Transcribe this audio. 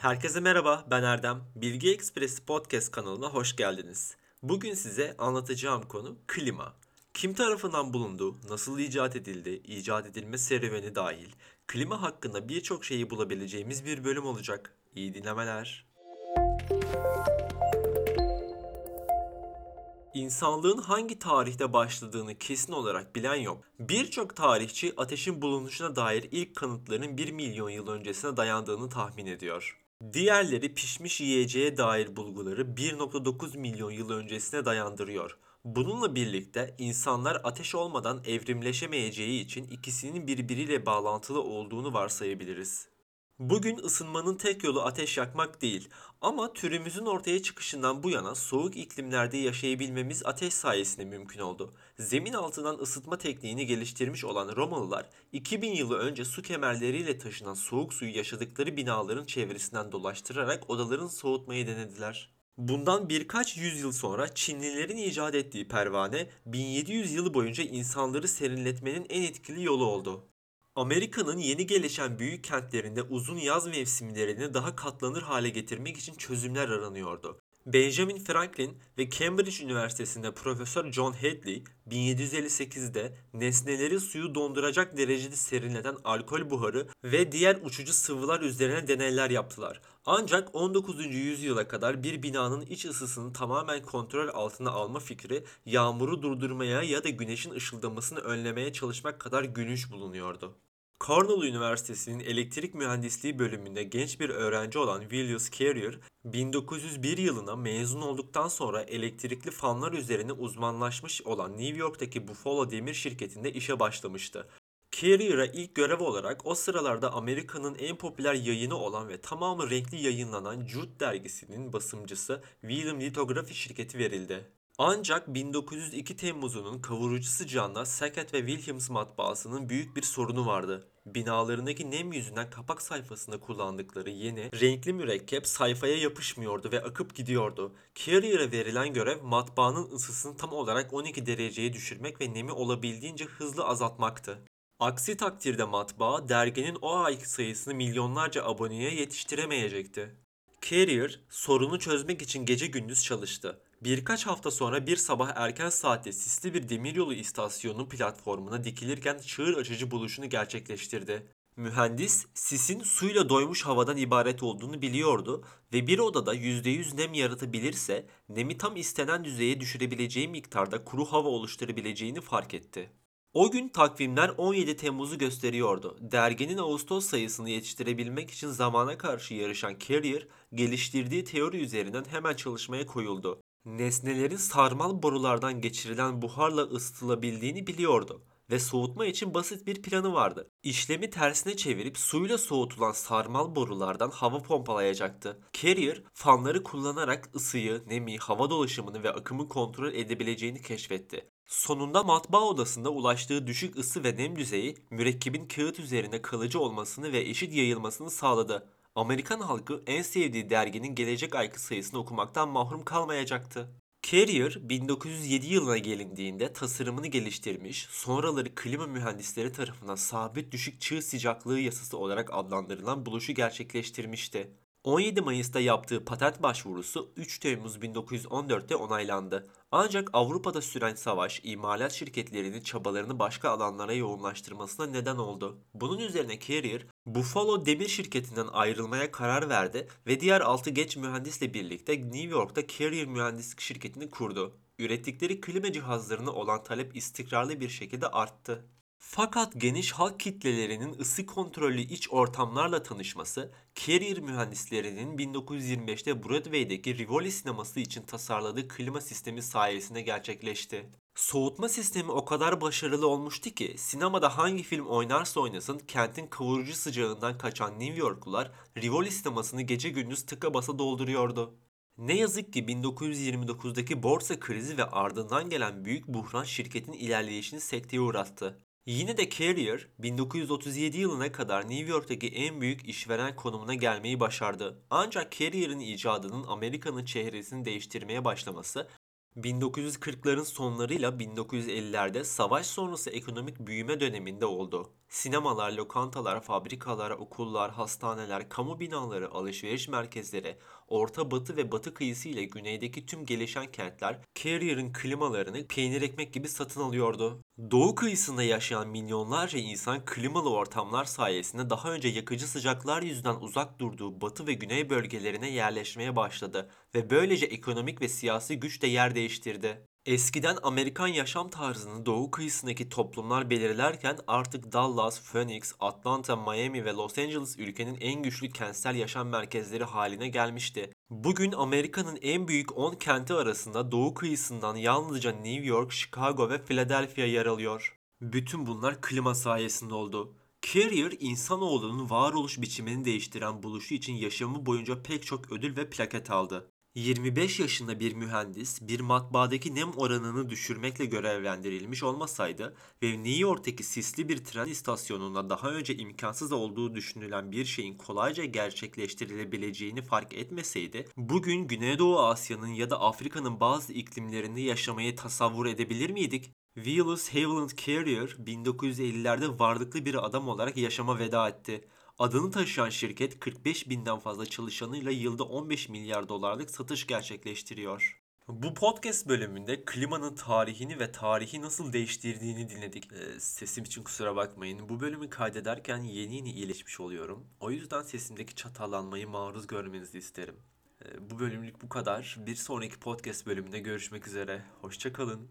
Herkese merhaba, ben Erdem. Bilgi Ekspresi Podcast kanalına hoş geldiniz. Bugün size anlatacağım konu klima. Kim tarafından bulundu, nasıl icat edildi, icat edilme serüveni dahil klima hakkında birçok şeyi bulabileceğimiz bir bölüm olacak. İyi dinlemeler. İnsanlığın hangi tarihte başladığını kesin olarak bilen yok. Birçok tarihçi ateşin bulunuşuna dair ilk kanıtların 1 milyon yıl öncesine dayandığını tahmin ediyor. Diğerleri pişmiş yiyeceğe dair bulguları 1.9 milyon yıl öncesine dayandırıyor. Bununla birlikte insanlar ateş olmadan evrimleşemeyeceği için ikisinin birbiriyle bağlantılı olduğunu varsayabiliriz. Bugün ısınmanın tek yolu ateş yakmak değil ama türümüzün ortaya çıkışından bu yana soğuk iklimlerde yaşayabilmemiz ateş sayesinde mümkün oldu. Zemin altından ısıtma tekniğini geliştirmiş olan Romalılar 2000 yılı önce su kemerleriyle taşınan soğuk suyu yaşadıkları binaların çevresinden dolaştırarak odaların soğutmayı denediler. Bundan birkaç yüzyıl sonra Çinlilerin icat ettiği pervane 1700 yılı boyunca insanları serinletmenin en etkili yolu oldu. Amerika'nın yeni gelişen büyük kentlerinde uzun yaz mevsimlerini daha katlanır hale getirmek için çözümler aranıyordu. Benjamin Franklin ve Cambridge Üniversitesi'nde Profesör John Hadley 1758'de nesneleri suyu donduracak derecede serinleten alkol buharı ve diğer uçucu sıvılar üzerine deneyler yaptılar. Ancak 19. yüzyıla kadar bir binanın iç ısısını tamamen kontrol altına alma fikri yağmuru durdurmaya ya da güneşin ışıldamasını önlemeye çalışmak kadar gülünç bulunuyordu. Cornell Üniversitesi'nin elektrik mühendisliği bölümünde genç bir öğrenci olan Willius Carrier, 1901 yılına mezun olduktan sonra elektrikli fanlar üzerine uzmanlaşmış olan New York'taki Buffalo Demir şirketinde işe başlamıştı. Carrier'a ilk görev olarak o sıralarda Amerika'nın en popüler yayını olan ve tamamı renkli yayınlanan Jude dergisinin basımcısı William Lithography şirketi verildi. Ancak 1902 Temmuz'unun kavurucu sıcağında Sackett ve Williams matbaasının büyük bir sorunu vardı. Binalarındaki nem yüzünden kapak sayfasında kullandıkları yeni, renkli mürekkep sayfaya yapışmıyordu ve akıp gidiyordu. Carrier'a verilen görev matbaanın ısısını tam olarak 12 dereceye düşürmek ve nemi olabildiğince hızlı azaltmaktı. Aksi takdirde matbaa derginin o ayki sayısını milyonlarca aboneye yetiştiremeyecekti. Carrier sorunu çözmek için gece gündüz çalıştı. Birkaç hafta sonra bir sabah erken saatte sisli bir demiryolu istasyonu platformuna dikilirken çığır açıcı buluşunu gerçekleştirdi. Mühendis sisin suyla doymuş havadan ibaret olduğunu biliyordu ve bir odada %100 nem yaratabilirse nemi tam istenen düzeye düşürebileceği miktarda kuru hava oluşturabileceğini fark etti. O gün takvimler 17 Temmuz'u gösteriyordu. Derginin Ağustos sayısını yetiştirebilmek için zamana karşı yarışan Carrier, geliştirdiği teori üzerinden hemen çalışmaya koyuldu. Nesnelerin sarmal borulardan geçirilen buharla ısıtılabildiğini biliyordu ve soğutma için basit bir planı vardı. İşlemi tersine çevirip suyla soğutulan sarmal borulardan hava pompalayacaktı. Carrier, fanları kullanarak ısıyı, nemi, hava dolaşımını ve akımı kontrol edebileceğini keşfetti. Sonunda matbaa odasında ulaştığı düşük ısı ve nem düzeyi mürekkebin kağıt üzerine kalıcı olmasını ve eşit yayılmasını sağladı. Amerikan halkı en sevdiği derginin gelecek ayki sayısını okumaktan mahrum kalmayacaktı. Carrier 1907 yılına gelindiğinde tasarımını geliştirmiş, sonraları klima mühendisleri tarafından sabit düşük çığ sıcaklığı yasası olarak adlandırılan buluşu gerçekleştirmişti. 17 Mayıs'ta yaptığı patent başvurusu 3 Temmuz 1914'te onaylandı. Ancak Avrupa'da süren savaş, imalat şirketlerinin çabalarını başka alanlara yoğunlaştırmasına neden oldu. Bunun üzerine Carrier, Buffalo Demir Şirketi'nden ayrılmaya karar verdi ve diğer 6 genç mühendisle birlikte New York'ta Carrier Mühendislik Şirketi'ni kurdu. Ürettikleri klima cihazlarına olan talep istikrarlı bir şekilde arttı. Fakat geniş halk kitlelerinin ısı kontrollü iç ortamlarla tanışması, Carrier mühendislerinin 1925'te Broadway'deki Rivoli sineması için tasarladığı klima sistemi sayesinde gerçekleşti. Soğutma sistemi o kadar başarılı olmuştu ki sinemada hangi film oynarsa oynasın kentin kavurucu sıcağından kaçan New Yorklular Rivoli sinemasını gece gündüz tıka basa dolduruyordu. Ne yazık ki 1929'daki borsa krizi ve ardından gelen büyük buhran şirketin ilerleyişini sekteye uğrattı. Yine de Carrier 1937 yılına kadar New York'taki en büyük işveren konumuna gelmeyi başardı. Ancak Carrier'in icadının Amerika'nın çehresini değiştirmeye başlaması 1940'ların sonlarıyla 1950'lerde savaş sonrası ekonomik büyüme döneminde oldu. Sinemalar, lokantalar, fabrikalar, okullar, hastaneler, kamu binaları, alışveriş merkezleri, Orta Batı ve Batı kıyısı ile güneydeki tüm gelişen kentler Carrier'ın klimalarını peynir ekmek gibi satın alıyordu. Doğu kıyısında yaşayan milyonlarca insan klimalı ortamlar sayesinde daha önce yakıcı sıcaklar yüzünden uzak durduğu batı ve güney bölgelerine yerleşmeye başladı ve böylece ekonomik ve siyasi güç de yer değiştirdi. Eskiden Amerikan yaşam tarzını doğu kıyısındaki toplumlar belirlerken artık Dallas, Phoenix, Atlanta, Miami ve Los Angeles ülkenin en güçlü kentsel yaşam merkezleri haline gelmişti. Bugün Amerika'nın en büyük 10 kenti arasında doğu kıyısından yalnızca New York, Chicago ve Philadelphia yer alıyor. Bütün bunlar klima sayesinde oldu. Carrier, insanoğlunun varoluş biçimini değiştiren buluşu için yaşamı boyunca pek çok ödül ve plaket aldı. 25 yaşında bir mühendis bir matbaadaki nem oranını düşürmekle görevlendirilmiş olmasaydı ve New York'taki sisli bir tren istasyonunda daha önce imkansız olduğu düşünülen bir şeyin kolayca gerçekleştirilebileceğini fark etmeseydi, bugün Güneydoğu Asya'nın ya da Afrika'nın bazı iklimlerinde yaşamayı tasavvur edebilir miydik? Willis Haviland Carrier 1950'lerde varlıklı bir adam olarak yaşama veda etti. Adını taşıyan şirket 45 binden fazla çalışanıyla yılda 15 milyar dolarlık satış gerçekleştiriyor. Bu podcast bölümünde klimanın tarihini ve tarihi nasıl değiştirdiğini dinledik. Ee, sesim için kusura bakmayın. Bu bölümü kaydederken yeni yeni iyileşmiş oluyorum. O yüzden sesimdeki çatallanmayı maruz görmenizi isterim. Ee, bu bölümlük bu kadar. Bir sonraki podcast bölümünde görüşmek üzere. Hoşçakalın.